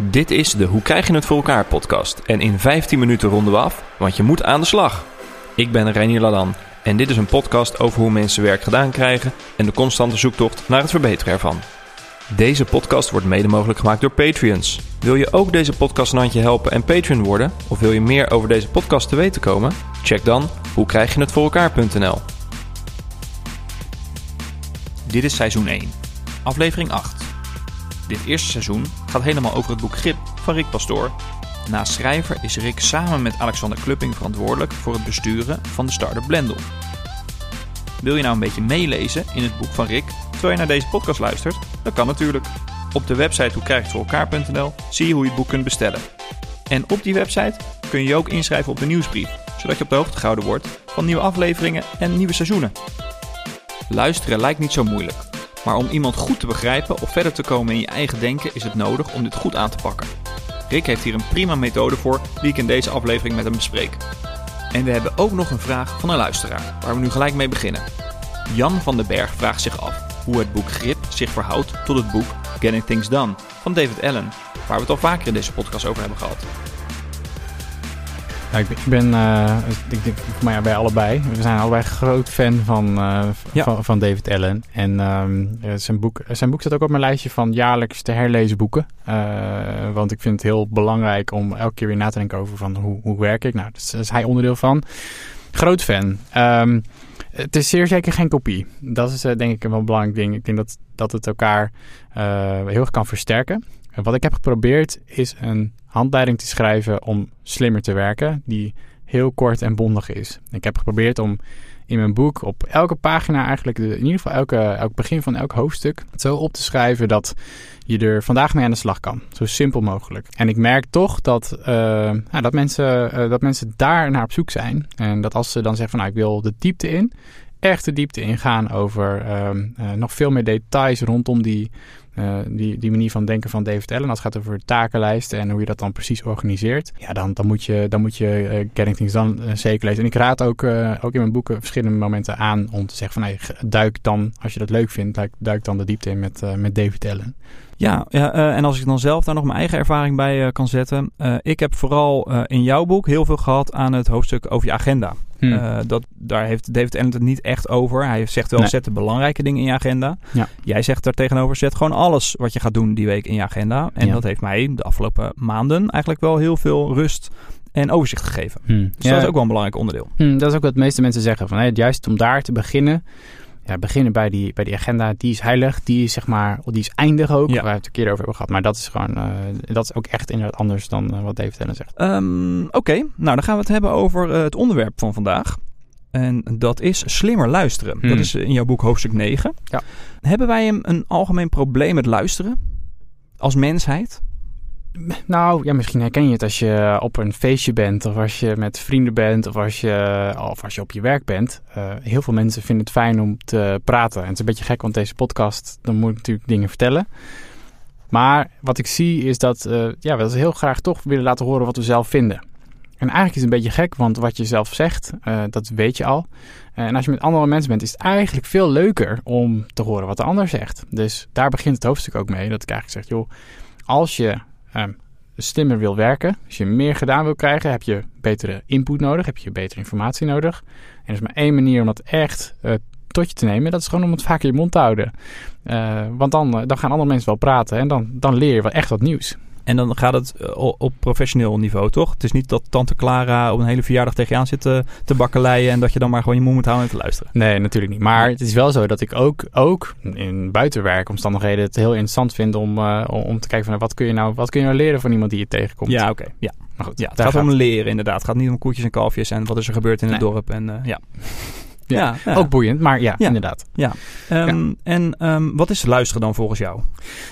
Dit is de Hoe krijg je het voor elkaar podcast. En in 15 minuten ronden we af, want je moet aan de slag. Ik ben Reinier Ladan en dit is een podcast over hoe mensen werk gedaan krijgen en de constante zoektocht naar het verbeteren ervan. Deze podcast wordt mede mogelijk gemaakt door Patreons. Wil je ook deze podcast een handje helpen en Patreon worden? Of wil je meer over deze podcast te weten komen? Check dan hoe krijg je het voor elkaar.nl. Dit is seizoen 1, aflevering 8. Dit eerste seizoen gaat helemaal over het boek Grip van Rick Pastoor. Naast schrijver is Rick samen met Alexander Klupping verantwoordelijk voor het besturen van de start-up Blendel. Wil je nou een beetje meelezen in het boek van Rick terwijl je naar deze podcast luistert? Dat kan natuurlijk. Op de website hoe krijg je het voor elkaar.nl zie je hoe je het boek kunt bestellen. En op die website kun je je ook inschrijven op de nieuwsbrief, zodat je op de hoogte gehouden wordt van nieuwe afleveringen en nieuwe seizoenen. Luisteren lijkt niet zo moeilijk. Maar om iemand goed te begrijpen of verder te komen in je eigen denken is het nodig om dit goed aan te pakken. Rick heeft hier een prima methode voor die ik in deze aflevering met hem bespreek. En we hebben ook nog een vraag van een luisteraar, waar we nu gelijk mee beginnen. Jan van den Berg vraagt zich af hoe het boek Grip zich verhoudt tot het boek Getting Things Done van David Allen, waar we het al vaker in deze podcast over hebben gehad. Nou, ik ben, uh, ik denk voor mij bij allebei. We zijn allebei groot fan van, uh, Ja. van, van David Allen. En ehm, eh, zijn, boek, zijn boek staat ook op mijn lijstje van jaarlijks te herlezen boeken. Eh, want ik vind het heel belangrijk om elke keer weer na te denken over van hoe, hoe werk ik. Nou, daar is hij onderdeel van. Groot fan. Ehm, het is zeer zeker geen kopie. Dat is eh, denk ik een wel belangrijk ding. Ik denk dat, dat het elkaar eh, heel erg kan versterken. En wat ik heb geprobeerd is een handleiding te schrijven om slimmer te werken, die heel kort en bondig is. Ik heb geprobeerd om in mijn boek op elke pagina eigenlijk, in ieder geval elke, elk begin van elk hoofdstuk, zo op te schrijven dat je er vandaag mee aan de slag kan. Zo simpel mogelijk. En ik merk toch dat, uh, nou, dat, mensen, uh, dat mensen daar naar op zoek zijn. En dat als ze dan zeggen van nou ik wil de diepte in, echt de diepte ingaan over uh, nog veel meer details rondom die uh, die, die manier van denken van David Allen. Als het gaat over takenlijsten en hoe je dat dan precies organiseert. Ja, dan, dan moet je, dan moet je uh, Getting Things Done uh, zeker lezen. En ik raad ook, ook in mijn boeken verschillende momenten aan om te zeggen van... Hey, duik dan, als je dat leuk vindt, duik, duik dan de diepte in met, met David Allen. Ja, ja uh, en als ik dan zelf daar nog mijn eigen ervaring bij uh, kan zetten. Uh, ik heb vooral in jouw boek heel veel gehad aan het hoofdstuk over je agenda. Hmm. dat, daar heeft David Allen het niet echt over. Hij zegt wel, nee. zet de belangrijke dingen in je agenda. Ja. Jij zegt daar tegenover, zet gewoon alles wat je gaat doen die week in je agenda. En Ja. dat heeft mij de afgelopen maanden eigenlijk wel heel veel rust en overzicht gegeven. Hmm. Dus dat is ook wel een belangrijk onderdeel. Hmm, dat is ook wat de meeste mensen zeggen. Van, hey, juist om daar te beginnen ja, beginnen bij die, bij die agenda, die is heilig, die is zeg maar, die is eindig ook, Ja. waar we het een keer over hebben gehad. Maar dat is gewoon, uh, dat is ook echt inderdaad anders dan uh, wat David Allen zegt. Um, Oké, okay. nou dan gaan we het hebben over uh, het onderwerp van vandaag. En dat is slimmer luisteren. Hmm. Dat is in jouw boek hoofdstuk 9. Ja. Hebben wij een, een algemeen probleem met luisteren? Als mensheid? Nou, ja, misschien herken je het als je op een feestje bent, of als je met vrienden bent, of als je, of als je op je werk bent. Uh, heel veel mensen vinden het fijn om te praten. En het is een beetje gek, want deze podcast, dan moet ik natuurlijk dingen vertellen. Maar wat ik zie is dat uh, ja, we heel graag toch willen laten horen wat we zelf vinden. En eigenlijk is het een beetje gek, want wat je zelf zegt, uh, dat weet je al. en als je met andere mensen bent, is het eigenlijk veel leuker om te horen wat de ander zegt. Dus daar begint het hoofdstuk ook mee. Dat ik eigenlijk zeg, joh, als je um, slimmer wil werken, als je meer gedaan wil krijgen, heb je betere input nodig, heb je betere informatie nodig. En er is maar één manier om dat echt uh, tot je te nemen, dat is gewoon om het vaak in je mond te houden. Uh, want dan, dan gaan andere mensen wel praten en dan, dan leer je wel echt wat nieuws. En dan gaat het eh, op professioneel niveau, toch? Het is niet dat tante Clara op een hele verjaardag tegen je aan zit te, te bakkeleien... en dat je dan maar gewoon je mond moet houden en te luisteren. Nee, natuurlijk niet. Maar het is wel zo dat ik ook, ook in buitenwerkomstandigheden... het heel interessant vind om, uh, om te kijken van... Wat kun, je nou, wat kun je nou leren van iemand die je tegenkomt. Ja, oké. Okay. Ja. Maar goed, ja, het gaat, gaat om leren inderdaad. Het gaat niet om koetjes en kalfjes en wat is er gebeurd in het dorp. En, uh, ja. Ja, ook boeiend, maar ja, Ja. inderdaad. Ja. Um, En um, wat is luisteren dan volgens jou?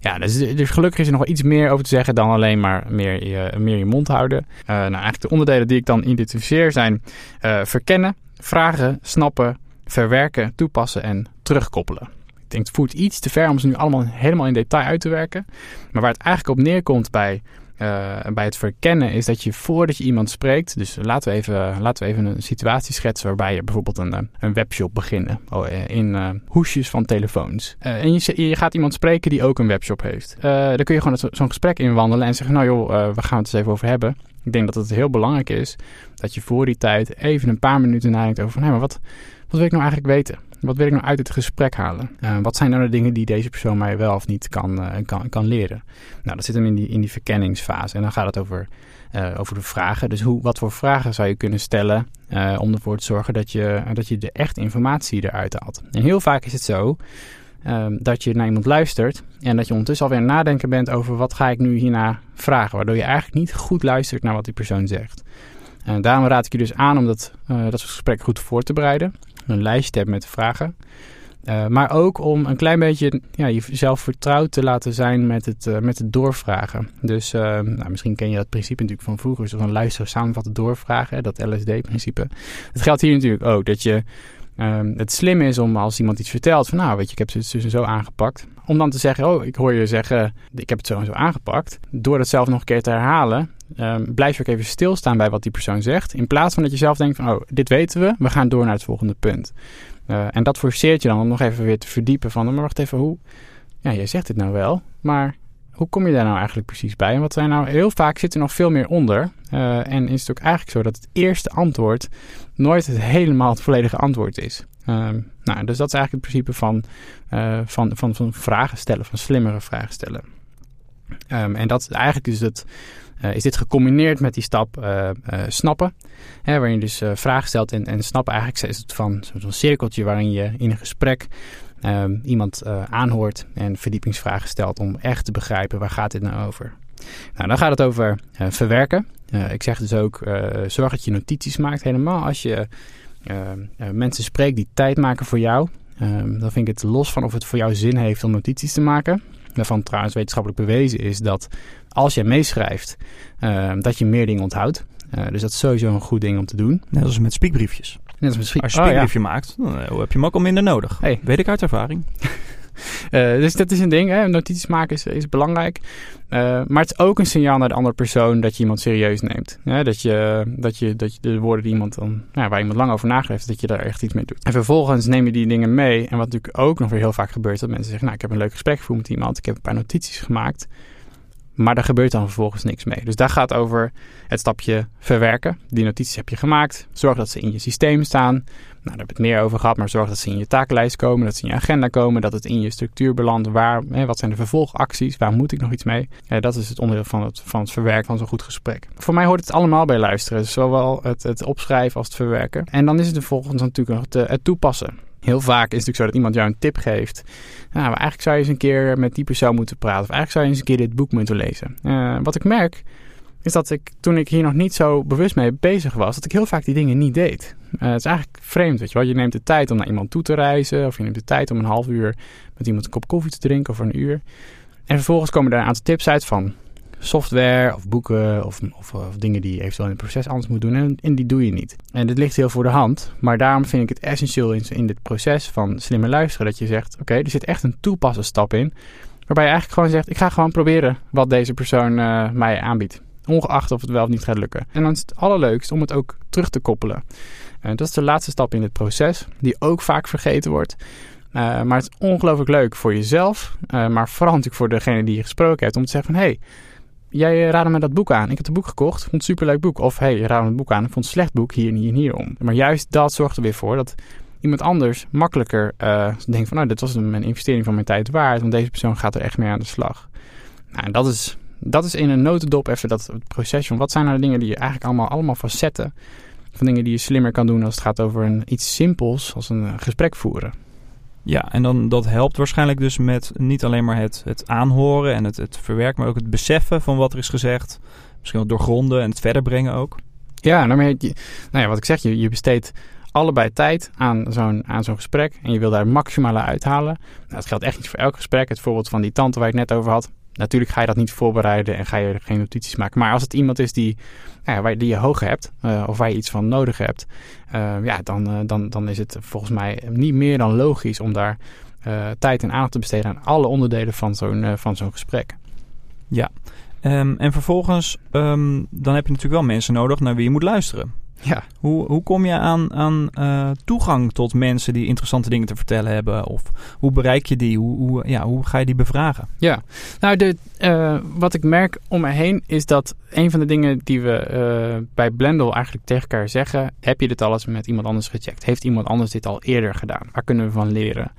Ja, dus, dus gelukkig is er nog wel iets meer over te zeggen dan alleen maar meer je, meer je mond houden. Uh, nou, eigenlijk de onderdelen die ik dan identificeer zijn uh, verkennen, vragen, snappen, verwerken, toepassen en terugkoppelen. Ik denk het voert iets te ver om ze nu allemaal helemaal in detail uit te werken. Maar waar het eigenlijk op neerkomt bij bij het verkennen is dat je voordat je iemand spreekt, dus laten we even, laten we even een situatie schetsen waarbij je bijvoorbeeld een, een webshop beginnen oh, in hoesjes van telefoons. en je, je gaat iemand spreken die ook een webshop heeft. dan kun je gewoon zo'n gesprek inwandelen en zeggen, nou joh, we gaan het eens even over hebben. Ik denk dat het heel belangrijk is dat je voor die tijd even een paar minuten nadenkt over van, maar wat, wat wil ik nou eigenlijk weten? Wat wil ik nou uit het gesprek halen? Uh, wat zijn nou de dingen die deze persoon mij wel of niet kan, uh, kan, kan leren? Nou, dat zit hem in die, in die verkenningsfase. En dan gaat het over, uh, over de vragen. Dus hoe, wat voor vragen zou je kunnen stellen om ervoor te zorgen dat je, dat je de echte informatie eruit haalt? En heel vaak is het zo um, dat je naar iemand luistert en dat je ondertussen alweer nadenken bent over wat ga ik nu hierna vragen. Waardoor je eigenlijk niet goed luistert naar wat die persoon zegt. En daarom raad ik je dus aan om dat, dat gesprek goed voor te bereiden. Een lijst te hebben met vragen. Uh, maar ook om een klein beetje ja, jezelf vertrouwd te laten zijn met het, uh, met het doorvragen. Dus uh, nou, misschien ken je dat principe natuurlijk van vroeger. Zo van luisteren, samenvatten, doorvragen. Dat LSD-principe. Het geldt hier natuurlijk ook. Dat je Um, het slim is om als iemand iets vertelt van nou weet je, ik heb het dus en zo aangepakt. Om dan te zeggen, oh ik hoor je zeggen, ik heb het zo en zo aangepakt. Door dat zelf nog een keer te herhalen, um, blijf je ook even stilstaan bij wat die persoon zegt. In plaats van dat je zelf denkt van oh dit weten we, we gaan door naar het volgende punt. Uh, en dat forceert je dan om nog even weer te verdiepen van, maar wacht even, hoe... Ja, jij zegt dit nou wel, maar hoe kom je daar nou eigenlijk precies bij? En wat zijn nou, heel vaak zit er nog veel meer onder. Uh, en is het ook eigenlijk zo dat het eerste antwoord nooit het helemaal het volledige antwoord is. Uh, nou, dus dat is eigenlijk het principe van, uh, van, van, van vragen stellen, van slimmere vragen stellen. Um, en dat eigenlijk is, het, uh, is dit gecombineerd met die stap snappen. Hè, waarin je dus vragen stelt en, en snappen eigenlijk is het van zo'n cirkeltje waarin je in een gesprek uh, iemand aanhoort en verdiepingsvragen stelt om echt te begrijpen waar gaat dit nou over. Nou, dan gaat het over verwerken. ik zeg dus ook, zorg dat je notities maakt. Helemaal als je mensen spreekt die tijd maken voor jou. Ehm, dan vind ik het los van of het voor jou zin heeft om notities te maken. Waarvan trouwens wetenschappelijk bewezen is dat als je meeschrijft, ehm, dat je meer dingen onthoudt. dus dat is sowieso een goed ding om te doen. Net als met spiekbriefjes. Net als misschien. Als je een spiekbriefje oh, ja. maakt, dan heb je hem ook al minder nodig. Hey. Weet ik uit ervaring. Uh, dus dat is een ding, hè? notities maken is, is belangrijk. Uh, maar het is ook een signaal naar de andere persoon dat je iemand serieus neemt. Dat, je, dat, je, dat je de woorden die iemand dan, nou, waar iemand lang over nageeft, dat je daar echt iets mee doet. En vervolgens neem je die dingen mee. En wat natuurlijk ook nog weer heel vaak gebeurt, dat mensen zeggen, nou ik heb een leuk gesprek gevoerd met iemand, ik heb een paar notities gemaakt. Maar daar gebeurt dan vervolgens niks mee. Dus daar gaat over het stapje verwerken. Die notities heb je gemaakt. Zorg dat ze in je systeem staan. Nou, daar hebben we het meer over gehad. Maar zorg dat ze in je takenlijst komen. Dat ze in je agenda komen. Dat het in je structuur belandt. Waar, hè, wat zijn de vervolgacties? Waar moet ik nog iets mee? Ja, dat is het onderdeel van het, van het verwerken van zo'n goed gesprek. Voor mij hoort het allemaal bij luisteren. Zowel het, het opschrijven als het verwerken. En dan is het vervolgens natuurlijk nog het, het toepassen. Heel vaak is het natuurlijk zo dat iemand jou een tip geeft. Nou, eigenlijk zou je eens een keer met die persoon moeten praten. Of eigenlijk zou je eens een keer dit boek moeten lezen. Uh, wat ik merk, is dat ik toen ik hier nog niet zo bewust mee bezig was, dat ik heel vaak die dingen niet deed. Uh, het is eigenlijk vreemd, weet je wel. Je neemt de tijd om naar iemand toe te reizen. Of je neemt de tijd om een half uur met iemand een kop koffie te drinken of een uur. En vervolgens komen er een aantal tips uit van software of boeken of, of, of, dingen die je eventueel in het proces anders moet doen. En, en, die doe je niet. En dit ligt heel voor de hand. Maar daarom vind ik het essentieel in, in dit proces van slimme luisteren dat je zegt: oké, er zit echt een toepassen stap in. Waarbij je eigenlijk gewoon zegt: ik ga gewoon proberen wat deze persoon uh, mij aanbiedt. Ongeacht of het wel of niet gaat lukken. En dan is het allerleukst om het ook terug te koppelen. Uh, dat is de laatste stap in het proces, die ook vaak vergeten wordt. Uh, maar het is ongelooflijk leuk voor jezelf, maar vooral natuurlijk voor degene die je gesproken hebt, om te zeggen van hé, hey, jij eh, raadde me dat boek aan. Ik heb het boek gekocht, vond het superleuk boek. Of hey, je raadde me het boek aan, ik vond het slecht boek, hier en hier en hierom. Maar juist dat zorgt er weer voor dat iemand anders makkelijker uh, denkt van... nou, dit was een investering van mijn tijd waard, want deze persoon gaat er echt mee aan de slag. Nou, en dat is, dat is in een notendop even dat het proces van... wat zijn nou de dingen die je eigenlijk allemaal, allemaal facetten... van dingen die je slimmer kan doen als het gaat over een, iets simpels als een gesprek voeren. Ja, en dan, dat helpt waarschijnlijk dus met niet alleen maar het, het aanhoren en het, het verwerken, maar ook het beseffen van wat er is gezegd. Misschien wel doorgronden en het verder brengen ook. Ja, nou, nou ja, wat ik zeg, je, je besteedt allebei tijd aan zo'n, aan gesprek en je wil daar maximale uithalen. Nou, dat geldt echt niet voor elk gesprek. Het voorbeeld van die tante waar ik net over had. Natuurlijk ga je dat niet voorbereiden en ga je geen notities maken. Maar als het iemand is die, nou ja, die je hoog hebt uh, of waar je iets van nodig hebt, uh, ja, dan, uh, dan, dan is het volgens mij niet meer dan logisch om daar tijd en aandacht te besteden aan alle onderdelen van zo'n van zo'n gesprek. Ja, Ehm, en vervolgens, ehm, dan heb je natuurlijk wel mensen nodig naar wie je moet luisteren. Ja. Hoe, hoe kom je aan, aan eh, toegang tot mensen die interessante dingen te vertellen hebben? Of hoe bereik je die? Hoe, hoe, ja, hoe ga je die bevragen? Ja, nou, de, uh, wat ik merk om me heen is dat een van de dingen die we uh, bij Blendel eigenlijk tegen elkaar zeggen: heb je dit al eens met iemand anders gecheckt? Heeft iemand anders dit al eerder gedaan? Waar kunnen we van leren?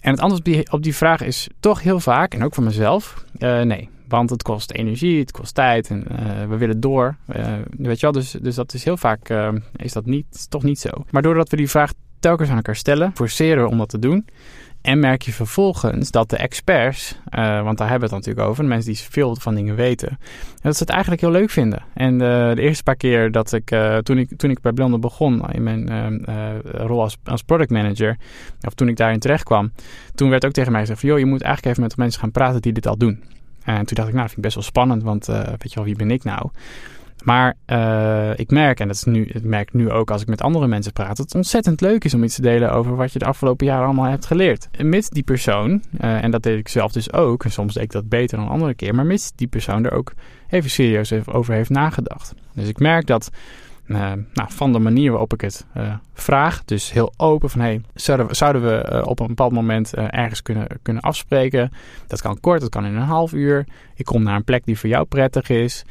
En het antwoord op die, op die vraag is toch heel vaak, en ook voor mezelf, nee. Want het kost energie, het kost tijd en uh, we willen door. Uh, weet je wel, dus, dus dat is heel vaak uh, is dat niet, toch niet zo. Maar doordat we die vraag telkens aan elkaar stellen, forceren we om dat te doen. En merk je vervolgens dat de experts, want daar hebben we het natuurlijk over, de mensen die veel van dingen weten, dat ze het eigenlijk heel leuk vinden. En de eerste paar keer dat ik, toen ik, toen ik bij Blender begon in mijn rol als, als product manager, of toen ik daarin terecht kwam, toen werd ook tegen mij gezegd joh, je moet eigenlijk even met mensen gaan praten die dit al doen. En toen dacht ik, nou, dat vind ik best wel spannend, want uh, weet je wel, wie ben ik nou? Maar uh, ik merk, en dat is nu, ik merk nu ook als ik met andere mensen praat, dat het ontzettend leuk is om iets te delen over wat je de afgelopen jaren allemaal hebt geleerd. En die persoon, uh, en dat deed ik zelf dus ook, en soms deed ik dat beter dan een andere keer, maar mits die persoon er ook even serieus over heeft nagedacht. Dus ik merk dat nou, van de manier waarop ik het uh, vraag. Dus heel open van hey, zouden we, uh, op een bepaald moment ergens kunnen, kunnen afspreken. Dat kan kort, dat kan in een half uur. Ik kom naar een plek die voor jou prettig is.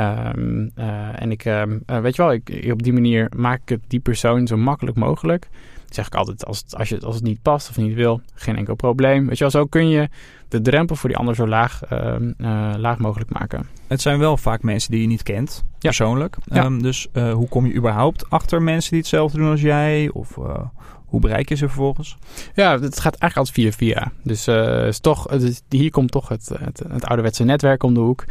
Um, en ik, ehm, weet je wel, ik, op die manier maak ik het die persoon zo makkelijk mogelijk. Zeg ik altijd, als het, als, je, als het niet past of niet wil, geen enkel probleem. Weet je wel, zo kun je de drempel voor die ander zo laag, laag mogelijk maken. Het zijn wel vaak mensen die je niet kent, persoonlijk. Ja. Um, dus uh, hoe kom je überhaupt achter mensen die hetzelfde doen als jij? Of uh, hoe bereik je ze vervolgens? Ja, het gaat eigenlijk altijd via via. Dus uh, is toch, hier komt toch het, het, ouderwetse netwerk om de hoek.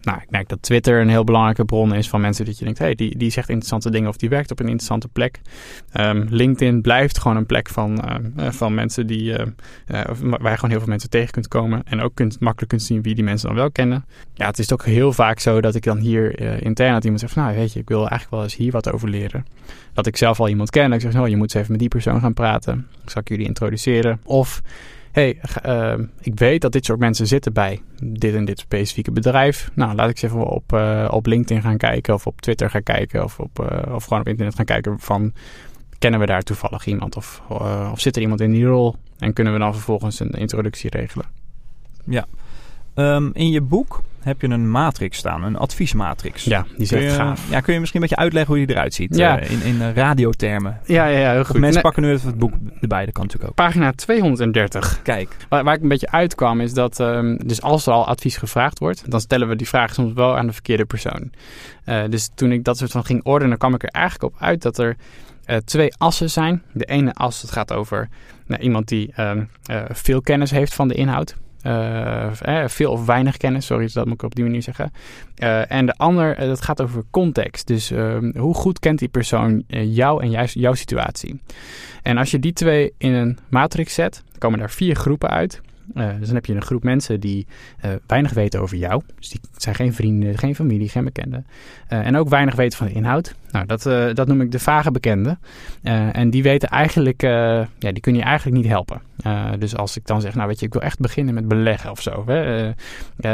nou, ik merk dat Twitter een heel belangrijke bron is van mensen dat je denkt... hey, die, die zegt interessante dingen of die werkt op een interessante plek. Um, LinkedIn blijft gewoon een plek van, van mensen die, waar je gewoon heel veel mensen tegen kunt komen. En ook kunt, makkelijk kunt zien wie die mensen dan wel kennen. Ja, het is ook heel vaak zo dat ik dan hier intern dat iemand van, nou weet je, ik wil eigenlijk wel eens hier wat over leren. Dat ik zelf al iemand ken. En ik zeg, nou, je moet eens even die persoon gaan praten. Zal ik jullie introduceren? Of, hey, uh, ik weet dat dit soort mensen zitten bij dit en dit specifieke bedrijf. Nou, laat ik eens even op, uh, op LinkedIn gaan kijken of op Twitter gaan kijken of, op, uh, of gewoon op internet gaan kijken van, kennen we daar toevallig iemand of, of zit er iemand in die rol? En kunnen we dan vervolgens een introductie regelen? Ja. Um, in je boek heb je een matrix staan, een adviesmatrix. Ja, die is echt gaaf. Ja, kun je misschien een beetje uitleggen hoe die eruit ziet? Ja. Uh, in, in uh, radiotermen. Ja, ja, ja, heel goed. Mensen nee. pakken nu even het boek erbij, dat kan natuurlijk ook. Pagina 230. Kijk. Waar, waar ik een beetje uitkwam is dat, um, dus als er al advies gevraagd wordt, dan stellen we die vraag soms wel aan de verkeerde persoon. Uh, dus toen ik dat soort van ging ordenen, kwam ik er eigenlijk op uit dat er twee assen zijn. De ene as, het gaat over nou, iemand die um, veel kennis heeft van de inhoud. Uh, eh, veel of weinig kennis, sorry, dat moet ik op die manier zeggen. Uh, en de ander, dat gaat over context. Dus hoe goed kent die persoon jou en juist jouw situatie? En als je die twee in een matrix zet, komen daar vier groepen uit. Dus dan heb je een groep mensen die weinig weten over jou. Dus die zijn geen vrienden, geen familie, geen bekenden. En ook weinig weten van de inhoud. Nou, dat, dat noem ik de vage bekenden. en die weten eigenlijk, ja, die kun je eigenlijk niet helpen. dus als ik dan zeg, nou weet je, ik wil echt beginnen met beleggen of zo. Hè?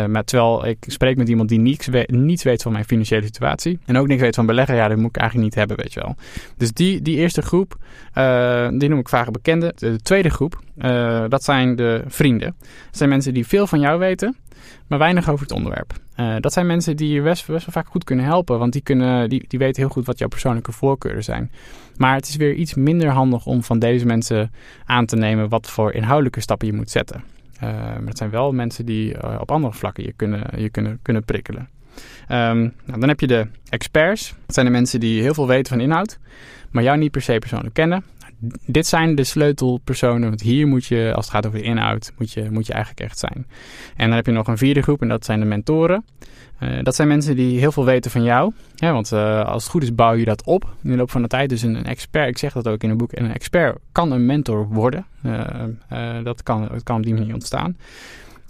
maar terwijl ik spreek met iemand die niets weet, weet van mijn financiële situatie. En ook niks weet van beleggen, ja, dat moet ik eigenlijk niet hebben, weet je wel. Dus die, die eerste groep, die noem ik vage bekenden. De tweede groep, dat zijn de vrienden. Dat zijn mensen die veel van jou weten, maar weinig over het onderwerp. Uh, dat zijn mensen die je best, wel vaak goed kunnen helpen, want die, kunnen, die, die weten heel goed wat jouw persoonlijke voorkeuren zijn. Maar het is weer iets minder handig om van deze mensen aan te nemen wat voor inhoudelijke stappen je moet zetten. Uh, maar het zijn wel mensen die uh, op andere vlakken je kunnen, je kunnen, kunnen prikkelen. Um, nou, dan heb je de experts. Dat zijn de mensen die heel veel weten van inhoud, maar jou niet per se persoonlijk kennen dit zijn de sleutelpersonen. Want hier moet je, als het gaat over de inhoud, moet je, moet je eigenlijk echt zijn. En dan heb je nog een vierde groep en dat zijn de mentoren. Uh, dat zijn mensen die heel veel weten van jou. Want uh, als het goed is, bouw je dat op in de loop van de tijd. Dus een, expert, ik zeg dat ook in een boek, een expert kan een mentor worden. Uh, dat kan, het kan op die manier ontstaan.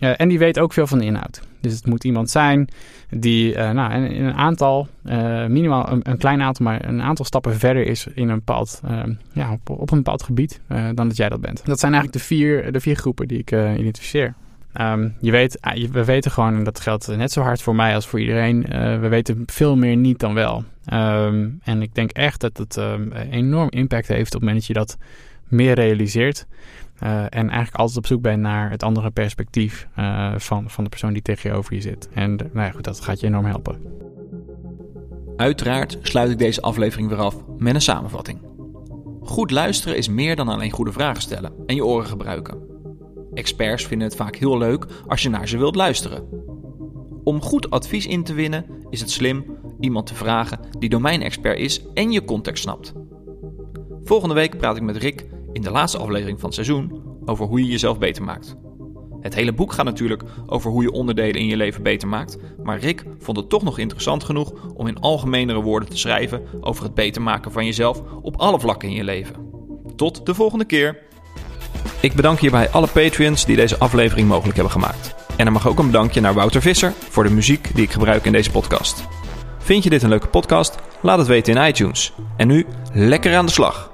Uh, en die weet ook veel van de inhoud. Dus het moet iemand zijn die uh, nou, in, een aantal, uh, minimaal een, een, klein aantal, maar een aantal stappen verder is in een bepaald, ja, op, op, een bepaald gebied dan dat jij dat bent. Dat zijn eigenlijk de vier, de vier groepen die ik identificeer. Ehm, je weet, ah, we weten gewoon, en dat geldt net zo hard voor mij als voor iedereen, we weten veel meer niet dan wel. Ehm, en ik denk echt dat het enorm impact heeft op het moment dat je dat meer realiseert. Uh, en eigenlijk altijd op zoek bent naar het andere perspectief uh, van, van de persoon die tegenover je zit. En nou ja, goed, dat gaat je enorm helpen. Uiteraard sluit ik deze aflevering weer af met een samenvatting. Goed luisteren is meer dan alleen goede vragen stellen en je oren gebruiken. Experts vinden het vaak heel leuk als je naar ze wilt luisteren. Om goed advies in te winnen is het slim iemand te vragen die domeinexpert is en je context snapt. Volgende week praat ik met Rick in de laatste aflevering van het seizoen over hoe je jezelf beter maakt. Het hele boek gaat natuurlijk over hoe je onderdelen in je leven beter maakt, maar Rick vond het toch nog interessant genoeg om in algemenere woorden te schrijven over het beter maken van jezelf op alle vlakken in je leven. Tot de volgende keer. Ik bedank hierbij alle Patreons die deze aflevering mogelijk hebben gemaakt. En er mag ook een bedankje naar Wouter Visser voor de muziek die ik gebruik in deze podcast. Vind je dit een leuke podcast? Laat het weten in iTunes. En nu lekker aan de slag.